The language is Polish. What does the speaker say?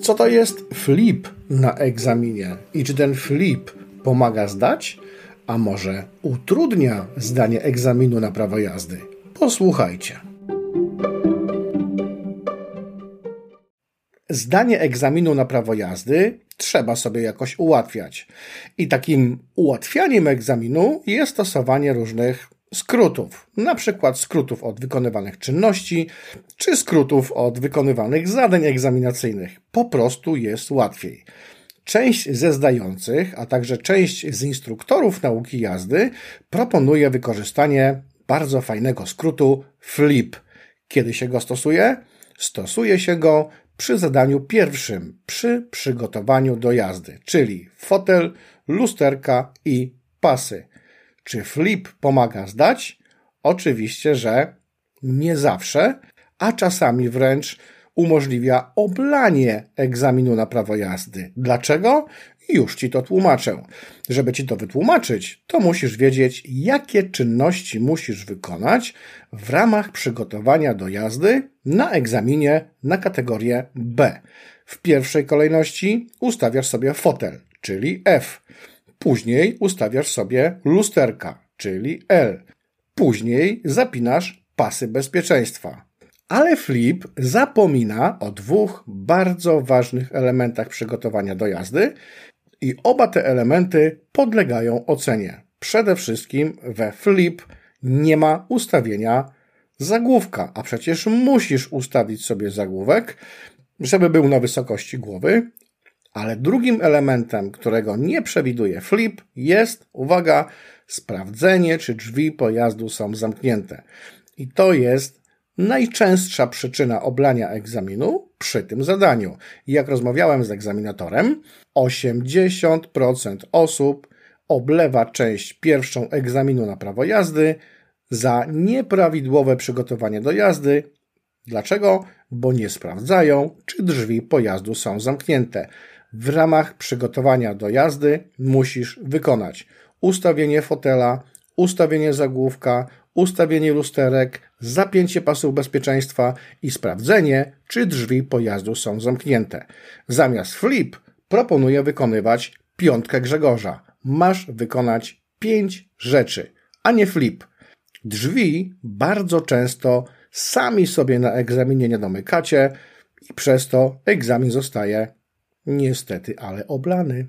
Co to jest flip na egzaminie i czy ten flip pomaga zdać, a może utrudnia zdanie egzaminu na prawo jazdy? Posłuchajcie. Zdanie egzaminu na prawo jazdy trzeba sobie jakoś ułatwiać. I takim ułatwianiem egzaminu jest stosowanie różnych skrótów, na przykład skrótów od wykonywanych czynności, czy skrótów od wykonywanych zadań egzaminacyjnych. Po prostu jest łatwiej. Część ze zdających, a także część z instruktorów nauki jazdy proponuje wykorzystanie bardzo fajnego skrótu FLIP. Kiedy się go stosuje? Stosuje się go przy zadaniu pierwszym, przy przygotowaniu do jazdy, czyli fotel, lusterka i pasy. Czy flip pomaga zdać? Oczywiście, że nie zawsze, a czasami wręcz umożliwia oblanie egzaminu na prawo jazdy. Dlaczego? Już ci to tłumaczę. Żeby ci to wytłumaczyć, to musisz wiedzieć, jakie czynności musisz wykonać w ramach przygotowania do jazdy na egzaminie na kategorię B. W pierwszej kolejności ustawiasz sobie fotel, czyli F. Później ustawiasz sobie lusterka, czyli L. Później zapinasz pasy bezpieczeństwa. Ale Flip zapomina o dwóch bardzo ważnych elementach przygotowania do jazdy i oba te elementy podlegają ocenie. Przede wszystkim we Flip nie ma ustawienia zagłówka, a przecież musisz ustawić sobie zagłówek, żeby był na wysokości głowy, ale drugim elementem, którego nie przewiduje flip, jest, uwaga, sprawdzenie, czy drzwi pojazdu są zamknięte. I to jest najczęstsza przyczyna oblania egzaminu przy tym zadaniu. Jak rozmawiałem z egzaminatorem, 80% osób oblewa część pierwszą egzaminu na prawo jazdy za nieprawidłowe przygotowanie do jazdy. Dlaczego? Bo nie sprawdzają, czy drzwi pojazdu są zamknięte w ramach przygotowania do jazdy musisz wykonać ustawienie fotela, ustawienie zagłówka, ustawienie lusterek, zapięcie pasów bezpieczeństwa i sprawdzenie, czy drzwi pojazdu są zamknięte. Zamiast flip proponuję wykonywać piątkę Grzegorza. Masz wykonać pięć rzeczy, a nie flip. Drzwi bardzo często sami sobie na egzaminie nie domykacie i przez to egzamin zostaje niestety, ale oblany.